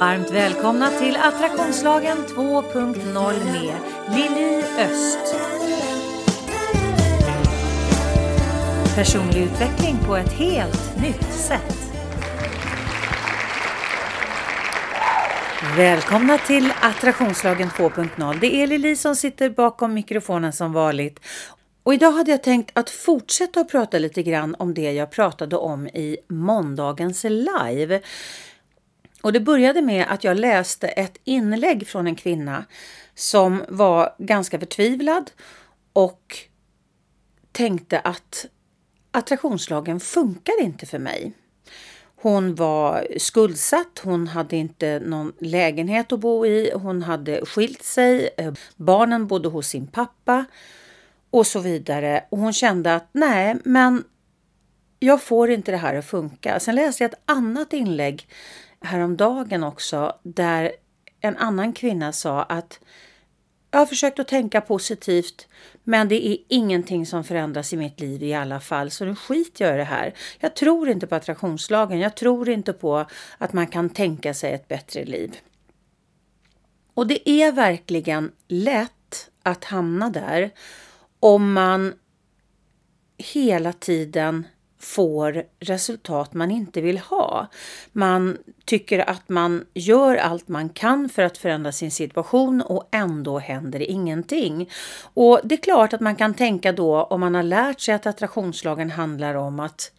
Varmt välkomna till Attraktionslagen 2.0 med Lili Öst. Personlig utveckling på ett helt nytt sätt. Välkomna till Attraktionslagen 2.0. Det är Lili som sitter bakom mikrofonen som vanligt. Och idag hade jag tänkt att fortsätta att prata lite grann om det jag pratade om i måndagens live. Och det började med att jag läste ett inlägg från en kvinna som var ganska förtvivlad och tänkte att attraktionslagen funkar inte för mig. Hon var skuldsatt, hon hade inte någon lägenhet att bo i, hon hade skilt sig, eh, barnen bodde hos sin pappa och så vidare. Och hon kände att nej, men jag får inte det här att funka. Sen läste jag ett annat inlägg häromdagen också där en annan kvinna sa att jag har försökt att tänka positivt men det är ingenting som förändras i mitt liv i alla fall så nu skiter jag i det här. Jag tror inte på attraktionslagen. Jag tror inte på att man kan tänka sig ett bättre liv. Och det är verkligen lätt att hamna där om man hela tiden får resultat man inte vill ha. Man tycker att man gör allt man kan för att förändra sin situation och ändå händer ingenting. Och det är klart att man kan tänka då om man har lärt sig att attraktionslagen handlar om att,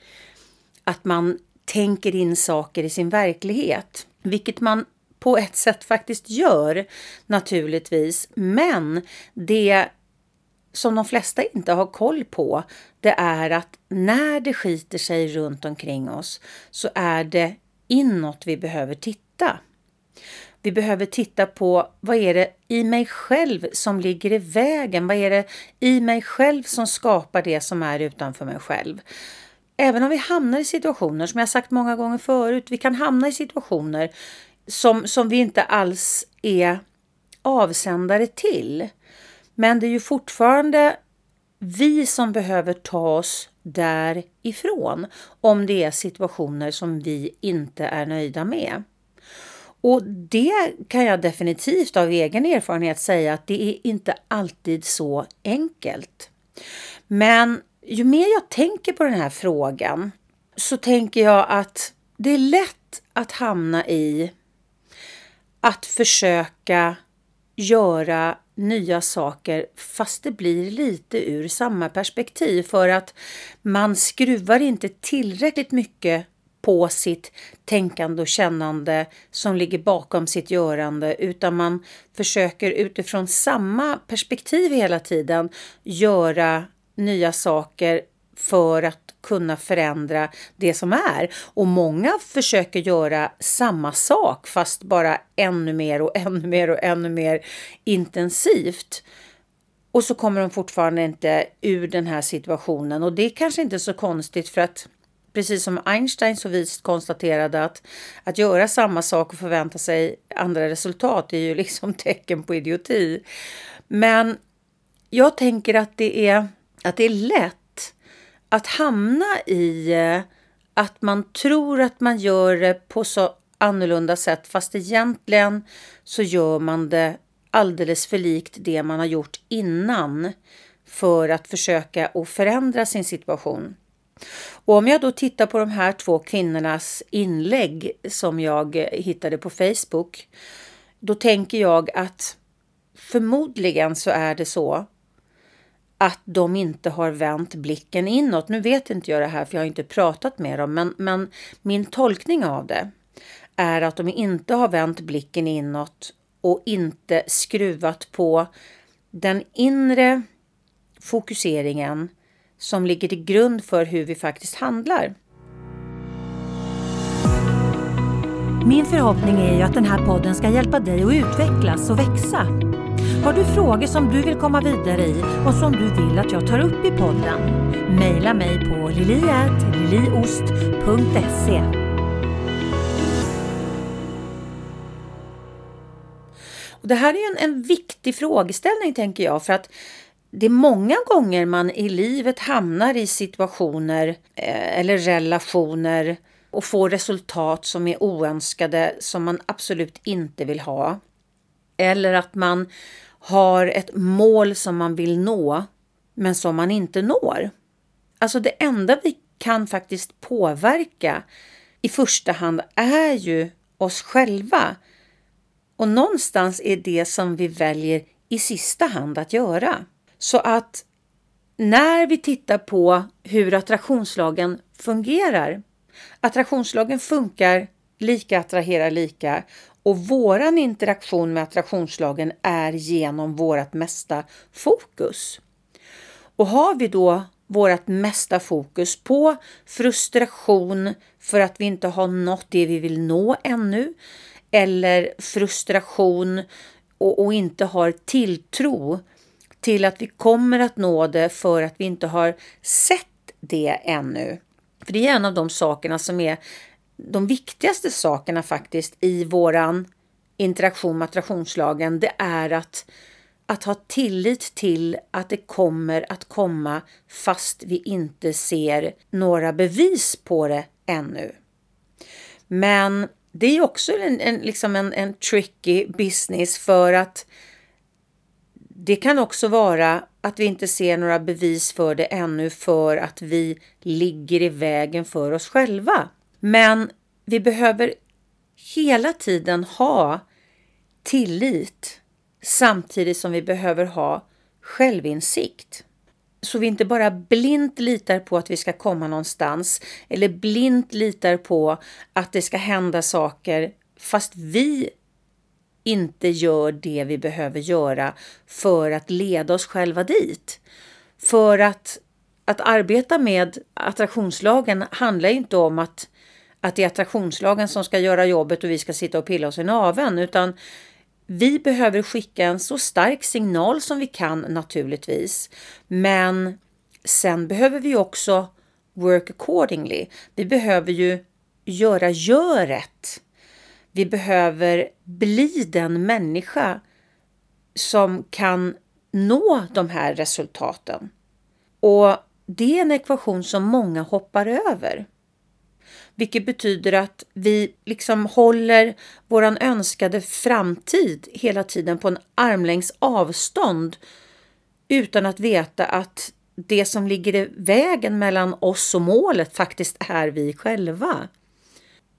att man tänker in saker i sin verklighet, vilket man på ett sätt faktiskt gör naturligtvis. Men det som de flesta inte har koll på, det är att när det skiter sig runt omkring oss så är det inåt vi behöver titta. Vi behöver titta på vad är det i mig själv som ligger i vägen? Vad är det i mig själv som skapar det som är utanför mig själv? Även om vi hamnar i situationer, som jag sagt många gånger förut, vi kan hamna i situationer som, som vi inte alls är avsändare till. Men det är ju fortfarande vi som behöver ta oss därifrån om det är situationer som vi inte är nöjda med. Och det kan jag definitivt av egen erfarenhet säga att det är inte alltid så enkelt. Men ju mer jag tänker på den här frågan så tänker jag att det är lätt att hamna i att försöka göra nya saker fast det blir lite ur samma perspektiv för att man skruvar inte tillräckligt mycket på sitt tänkande och kännande som ligger bakom sitt görande utan man försöker utifrån samma perspektiv hela tiden göra nya saker för att kunna förändra det som är. Och många försöker göra samma sak fast bara ännu mer och ännu mer och ännu mer intensivt. Och så kommer de fortfarande inte ur den här situationen och det är kanske inte så konstigt för att precis som Einstein så vist konstaterade att att göra samma sak och förvänta sig andra resultat är ju liksom tecken på idioti. Men jag tänker att det är att det är lätt att hamna i eh, att man tror att man gör det på så annorlunda sätt fast egentligen så gör man det alldeles för likt det man har gjort innan för att försöka att förändra sin situation. Och om jag då tittar på de här två kvinnornas inlägg som jag hittade på Facebook, då tänker jag att förmodligen så är det så att de inte har vänt blicken inåt. Nu vet inte jag det här för jag har inte pratat med dem, men, men min tolkning av det är att de inte har vänt blicken inåt och inte skruvat på den inre fokuseringen som ligger till grund för hur vi faktiskt handlar. Min förhoppning är ju att den här podden ska hjälpa dig att utvecklas och växa. Har du frågor som du vill komma vidare i och som du vill att jag tar upp i podden? Mejla mig på liliat.liliost.se Det här är en, en viktig frågeställning tänker jag för att det är många gånger man i livet hamnar i situationer eh, eller relationer och får resultat som är oönskade, som man absolut inte vill ha. Eller att man har ett mål som man vill nå, men som man inte når. Alltså det enda vi kan faktiskt påverka i första hand är ju oss själva. Och någonstans är det som vi väljer i sista hand att göra. Så att när vi tittar på hur attraktionslagen fungerar. Attraktionslagen funkar lika attraherar lika och våran interaktion med attraktionslagen är genom vårt mesta fokus. Och har vi då vårt mesta fokus på frustration för att vi inte har nått det vi vill nå ännu eller frustration och, och inte har tilltro till att vi kommer att nå det för att vi inte har sett det ännu. För det är en av de sakerna som är de viktigaste sakerna faktiskt i våran interaktion med attraktionslagen. Det är att, att ha tillit till att det kommer att komma fast vi inte ser några bevis på det ännu. Men det är också en, en, liksom en, en tricky business för att det kan också vara att vi inte ser några bevis för det ännu för att vi ligger i vägen för oss själva. Men vi behöver hela tiden ha tillit samtidigt som vi behöver ha självinsikt. Så vi inte bara blint litar på att vi ska komma någonstans eller blint litar på att det ska hända saker fast vi inte gör det vi behöver göra för att leda oss själva dit. För att, att arbeta med attraktionslagen handlar inte om att, att det är attraktionslagen som ska göra jobbet och vi ska sitta och pilla oss i naveln utan vi behöver skicka en så stark signal som vi kan naturligtvis. Men sen behöver vi också work accordingly. Vi behöver ju göra göret. Vi behöver bli den människa som kan nå de här resultaten. Och det är en ekvation som många hoppar över. Vilket betyder att vi liksom håller våran önskade framtid hela tiden på en armlängds avstånd utan att veta att det som ligger i vägen mellan oss och målet faktiskt är vi själva.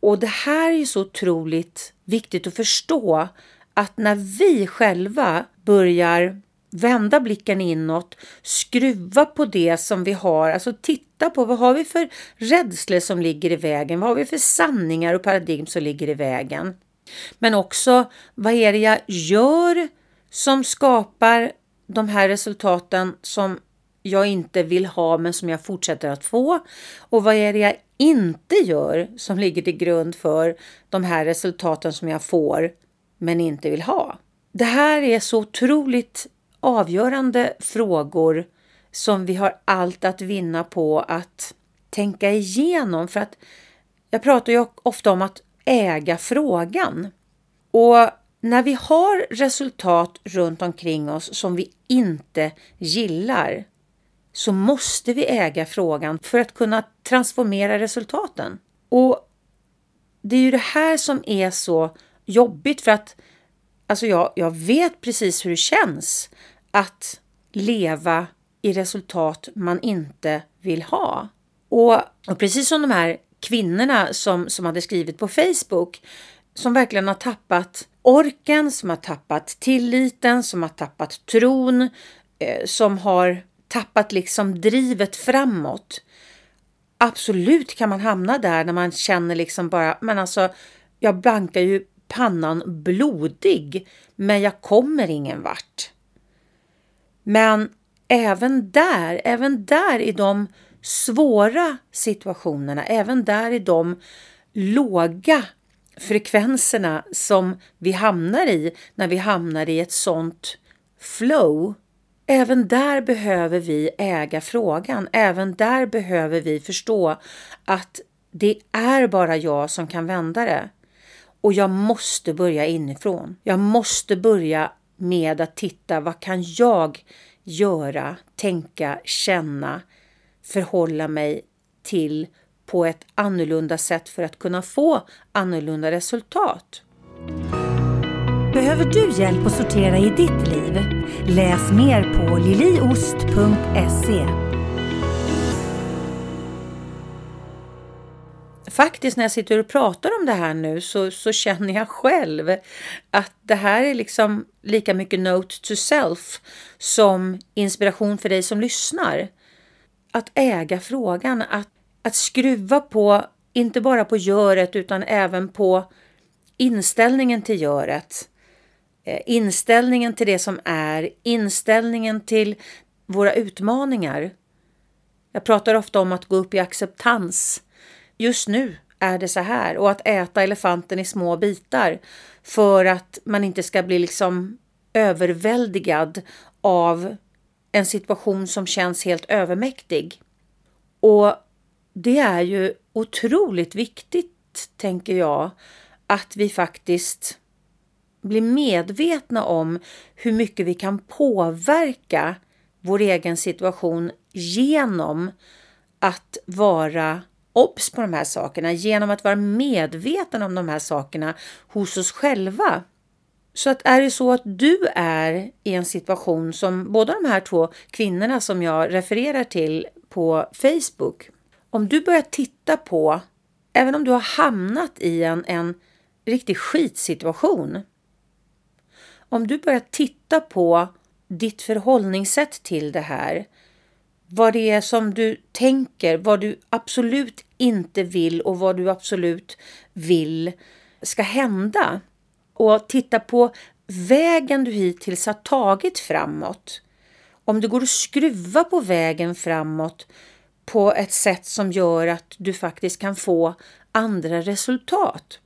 Och det här är ju så otroligt viktigt att förstå att när vi själva börjar vända blicken inåt, skruva på det som vi har, alltså titta på vad har vi för rädslor som ligger i vägen, vad har vi för sanningar och paradigm som ligger i vägen. Men också vad är det jag gör som skapar de här resultaten som jag inte vill ha men som jag fortsätter att få och vad är det jag inte gör som ligger till grund för de här resultaten som jag får men inte vill ha. Det här är så otroligt avgörande frågor som vi har allt att vinna på att tänka igenom för att jag pratar ju ofta om att äga frågan. Och när vi har resultat runt omkring oss som vi inte gillar så måste vi äga frågan för att kunna transformera resultaten. Och det är ju det här som är så jobbigt för att alltså jag, jag vet precis hur det känns att leva i resultat man inte vill ha. Och, och precis som de här kvinnorna som, som hade skrivit på Facebook som verkligen har tappat orken, som har tappat tilliten, som har tappat tron, eh, som har tappat liksom drivet framåt. Absolut kan man hamna där när man känner liksom bara, men alltså jag bankar ju pannan blodig, men jag kommer ingen vart. Men även där, även där i de svåra situationerna, även där i de låga frekvenserna som vi hamnar i när vi hamnar i ett sånt flow Även där behöver vi äga frågan. Även där behöver vi förstå att det är bara jag som kan vända det. Och jag måste börja inifrån. Jag måste börja med att titta vad kan jag göra, tänka, känna, förhålla mig till på ett annorlunda sätt för att kunna få annorlunda resultat. Behöver du hjälp att sortera i ditt liv? Läs mer på liliost.se. Faktiskt när jag sitter och pratar om det här nu så, så känner jag själv att det här är liksom lika mycket note to self som inspiration för dig som lyssnar. Att äga frågan, att, att skruva på, inte bara på göret utan även på inställningen till göret. Eh, inställningen till det som är, inställningen till våra utmaningar. Jag pratar ofta om att gå upp i acceptans. Just nu är det så här och att äta elefanten i små bitar för att man inte ska bli liksom överväldigad av en situation som känns helt övermäktig. Och det är ju otroligt viktigt, tänker jag, att vi faktiskt blir medvetna om hur mycket vi kan påverka vår egen situation genom att vara obs på de här sakerna, genom att vara medveten om de här sakerna hos oss själva. Så att är det så att du är i en situation som båda de här två kvinnorna som jag refererar till på Facebook, om du börjar titta på, även om du har hamnat i en, en riktig skitsituation, om du börjar titta på ditt förhållningssätt till det här, vad det är som du tänker, vad du absolut inte vill och vad du absolut vill ska hända. Och titta på vägen du hittills har tagit framåt. Om det går att skruva på vägen framåt på ett sätt som gör att du faktiskt kan få andra resultat.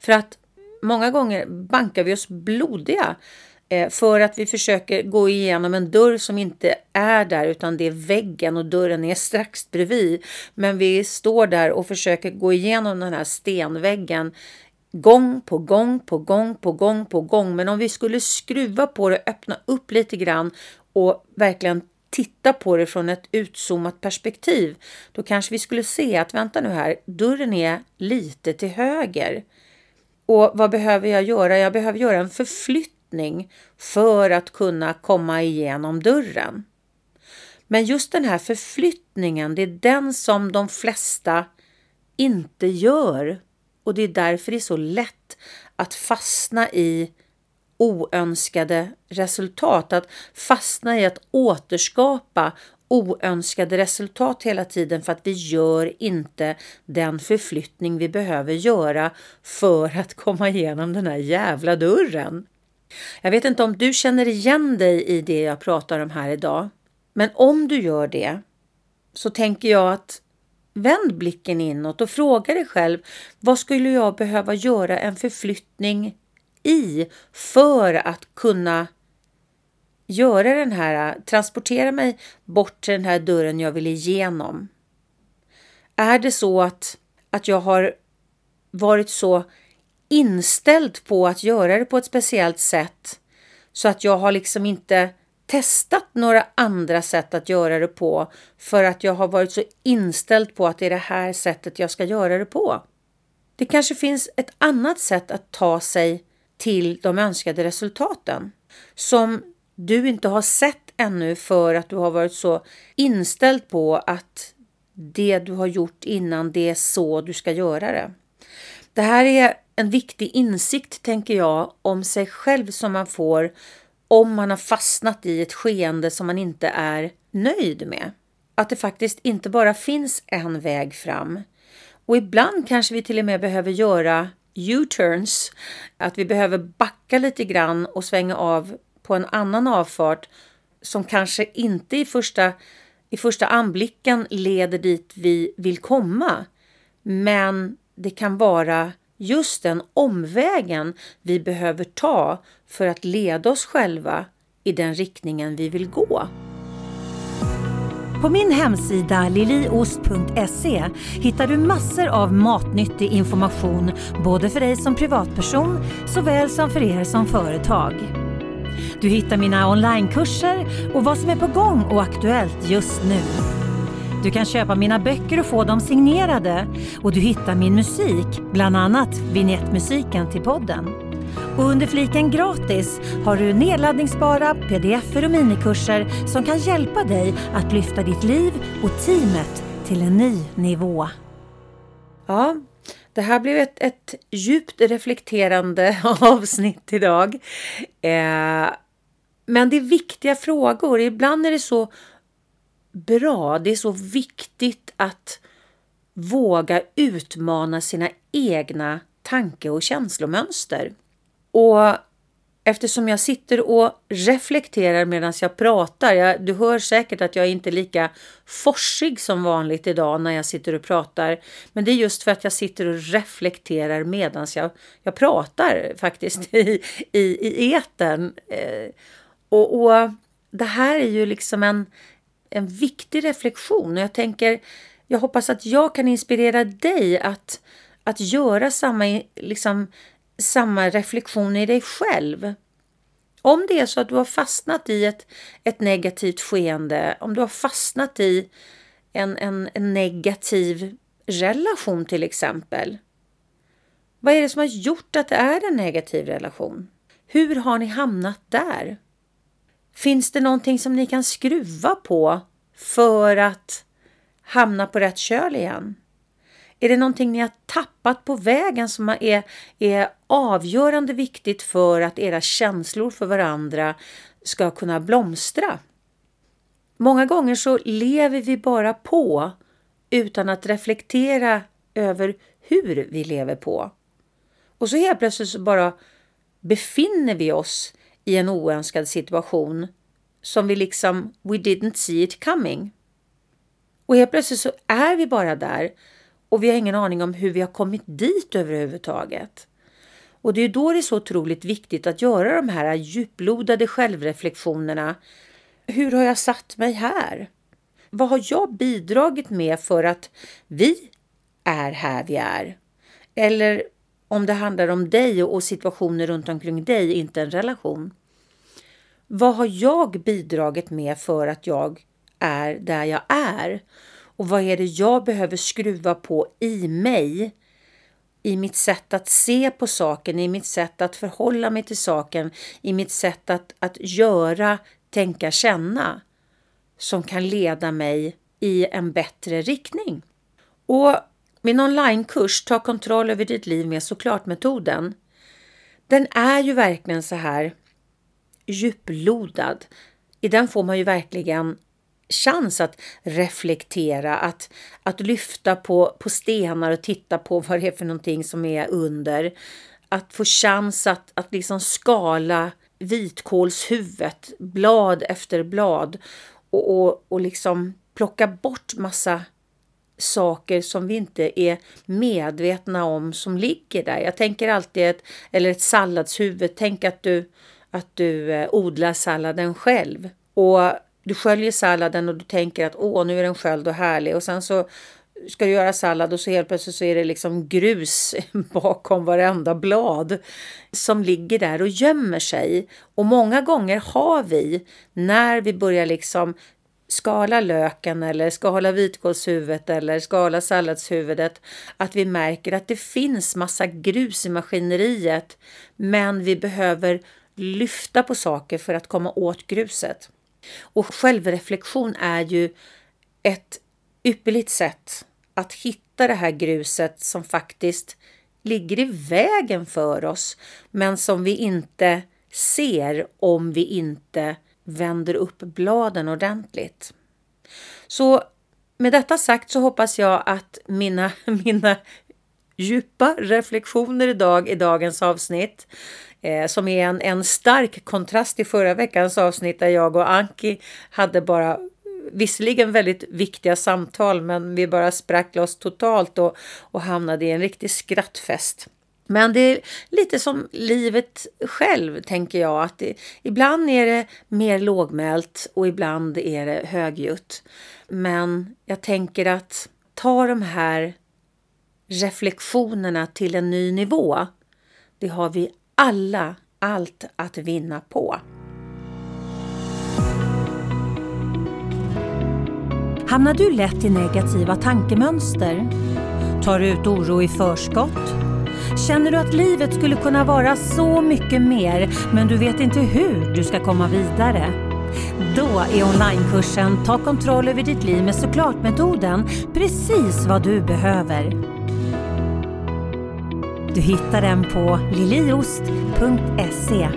För att många gånger bankar vi oss blodiga Eh, för att vi försöker gå igenom en dörr som inte är där utan det är väggen och dörren är strax bredvid. Men vi står där och försöker gå igenom den här stenväggen gång på gång på gång på gång på gång. Men om vi skulle skruva på det, öppna upp lite grann och verkligen titta på det från ett utzoomat perspektiv, då kanske vi skulle se att vänta nu här, dörren är lite till höger. Och vad behöver jag göra? Jag behöver göra en förflyttning för att kunna komma igenom dörren. Men just den här förflyttningen, det är den som de flesta inte gör. Och det är därför det är så lätt att fastna i oönskade resultat, att fastna i att återskapa oönskade resultat hela tiden för att vi gör inte den förflyttning vi behöver göra för att komma igenom den här jävla dörren. Jag vet inte om du känner igen dig i det jag pratar om här idag. Men om du gör det så tänker jag att vänd blicken inåt och fråga dig själv vad skulle jag behöva göra en förflyttning i för att kunna göra den här, transportera mig bort till den här dörren jag vill igenom. Är det så att, att jag har varit så inställd på att göra det på ett speciellt sätt så att jag har liksom inte testat några andra sätt att göra det på för att jag har varit så inställd på att det är det här sättet jag ska göra det på. Det kanske finns ett annat sätt att ta sig till de önskade resultaten som du inte har sett ännu för att du har varit så inställd på att det du har gjort innan det är så du ska göra det. Det här är en viktig insikt, tänker jag, om sig själv som man får om man har fastnat i ett skeende som man inte är nöjd med. Att det faktiskt inte bara finns en väg fram. Och ibland kanske vi till och med behöver göra U-turns, att vi behöver backa lite grann och svänga av på en annan avfart som kanske inte i första, i första anblicken leder dit vi vill komma. Men det kan vara just den omvägen vi behöver ta för att leda oss själva i den riktningen vi vill gå. På min hemsida liliost.se hittar du massor av matnyttig information både för dig som privatperson såväl som för er som företag. Du hittar mina onlinekurser och vad som är på gång och aktuellt just nu. Du kan köpa mina böcker och få dem signerade. Och du hittar min musik, bland annat vignettmusiken till podden. Och under fliken gratis har du nedladdningsbara pdf och minikurser som kan hjälpa dig att lyfta ditt liv och teamet till en ny nivå. Ja, det här blev ett, ett djupt reflekterande avsnitt idag. Eh, men det är viktiga frågor. Ibland är det så bra, det är så viktigt att våga utmana sina egna tanke och känslomönster. Och eftersom jag sitter och reflekterar medan jag pratar, jag, du hör säkert att jag är inte lika forsig som vanligt idag när jag sitter och pratar, men det är just för att jag sitter och reflekterar medan jag, jag pratar faktiskt i, i, i eten. Eh, och, och det här är ju liksom en, en viktig reflektion och jag tänker, jag hoppas att jag kan inspirera dig att, att göra samma, liksom, samma reflektion i dig själv. Om det är så att du har fastnat i ett, ett negativt skeende, om du har fastnat i en, en, en negativ relation till exempel. Vad är det som har gjort att det är en negativ relation? Hur har ni hamnat där? Finns det någonting som ni kan skruva på för att hamna på rätt köl igen? Är det någonting ni har tappat på vägen som är, är avgörande viktigt för att era känslor för varandra ska kunna blomstra? Många gånger så lever vi bara på utan att reflektera över hur vi lever på. Och så helt plötsligt så bara befinner vi oss i en oönskad situation som vi liksom, we didn't see it coming. Och helt plötsligt så är vi bara där och vi har ingen aning om hur vi har kommit dit överhuvudtaget. Och det är då det är så otroligt viktigt att göra de här djuplodade självreflektionerna. Hur har jag satt mig här? Vad har jag bidragit med för att vi är här vi är? Eller om det handlar om dig och situationer runt omkring dig, inte en relation. Vad har jag bidragit med för att jag är där jag är? Och vad är det jag behöver skruva på i mig? I mitt sätt att se på saken, i mitt sätt att förhålla mig till saken, i mitt sätt att, att göra, tänka, känna som kan leda mig i en bättre riktning. Och min onlinekurs Ta kontroll över ditt liv med såklart-metoden den är ju verkligen så här djuplodad. I den får man ju verkligen chans att reflektera, att, att lyfta på, på stenar och titta på vad det är för någonting som är under. Att få chans att, att liksom skala vitkålshuvudet, blad efter blad och, och, och liksom plocka bort massa saker som vi inte är medvetna om som ligger där. Jag tänker alltid ett, eller ett salladshuvud. Tänk att du, att du eh, odlar salladen själv och du sköljer salladen och du tänker att åh, nu är den sköljd och härlig och sen så ska du göra sallad och så helt plötsligt så är det liksom grus bakom varenda blad som ligger där och gömmer sig. Och många gånger har vi när vi börjar liksom skala löken eller skala vitkålshuvudet eller skala salladshuvudet att vi märker att det finns massa grus i maskineriet men vi behöver lyfta på saker för att komma åt gruset. Och självreflektion är ju ett ypperligt sätt att hitta det här gruset som faktiskt ligger i vägen för oss men som vi inte ser om vi inte vänder upp bladen ordentligt. Så med detta sagt så hoppas jag att mina, mina djupa reflektioner idag i dagens avsnitt eh, som är en, en stark kontrast till förra veckans avsnitt där jag och Anki hade bara visserligen väldigt viktiga samtal men vi bara sprack loss totalt och, och hamnade i en riktig skrattfest. Men det är lite som livet själv, tänker jag. att det, Ibland är det mer lågmält och ibland är det högljutt. Men jag tänker att ta de här reflektionerna till en ny nivå. Det har vi alla allt att vinna på. Hamnar du lätt i negativa tankemönster? Tar du ut oro i förskott? Känner du att livet skulle kunna vara så mycket mer men du vet inte hur du ska komma vidare? Då är onlinekursen Ta kontroll över ditt liv med såklart-metoden precis vad du behöver. Du hittar den på liliost.se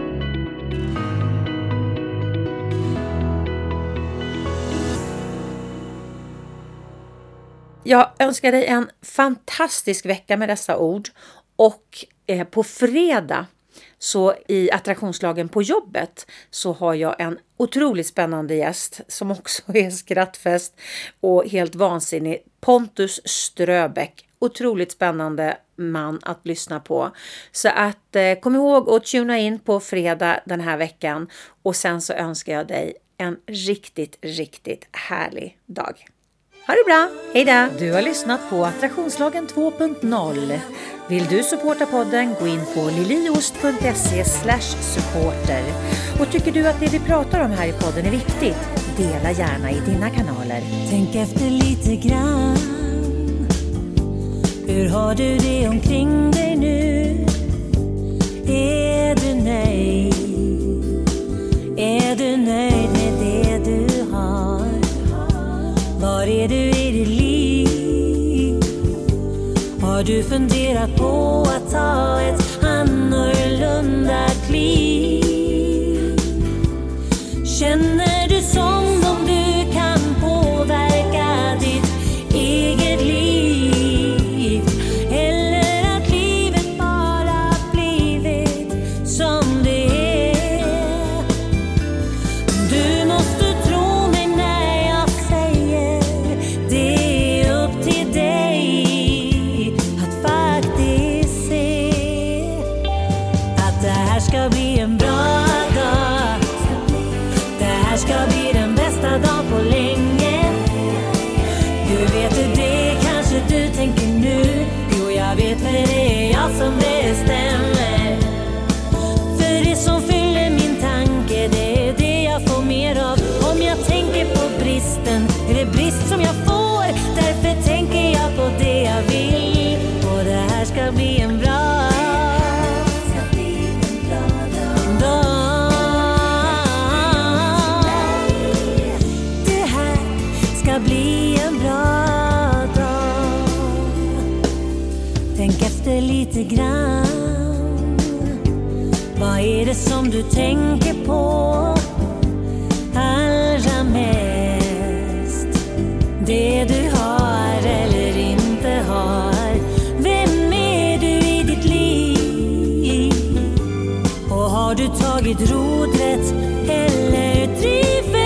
Jag önskar dig en fantastisk vecka med dessa ord och eh, på fredag så i attraktionslagen på jobbet så har jag en otroligt spännande gäst som också är skrattfest och helt vansinnig. Pontus Ströbeck. Otroligt spännande man att lyssna på. Så att eh, kom ihåg att tuna in på fredag den här veckan och sen så önskar jag dig en riktigt, riktigt härlig dag. Ha det bra, hejdå! Du har lyssnat på Attraktionslagen 2.0. Vill du supporta podden, gå in på liliost.se supporter. Och tycker du att det vi pratar om här i podden är viktigt, dela gärna i dina kanaler. Tänk efter lite grann. Hur har du Har du funderat på att ta ett det lite grann. Vad är det som du tänker på allra mest? Det du har eller inte har. Vem är du i ditt liv? Och har du tagit rodret eller driver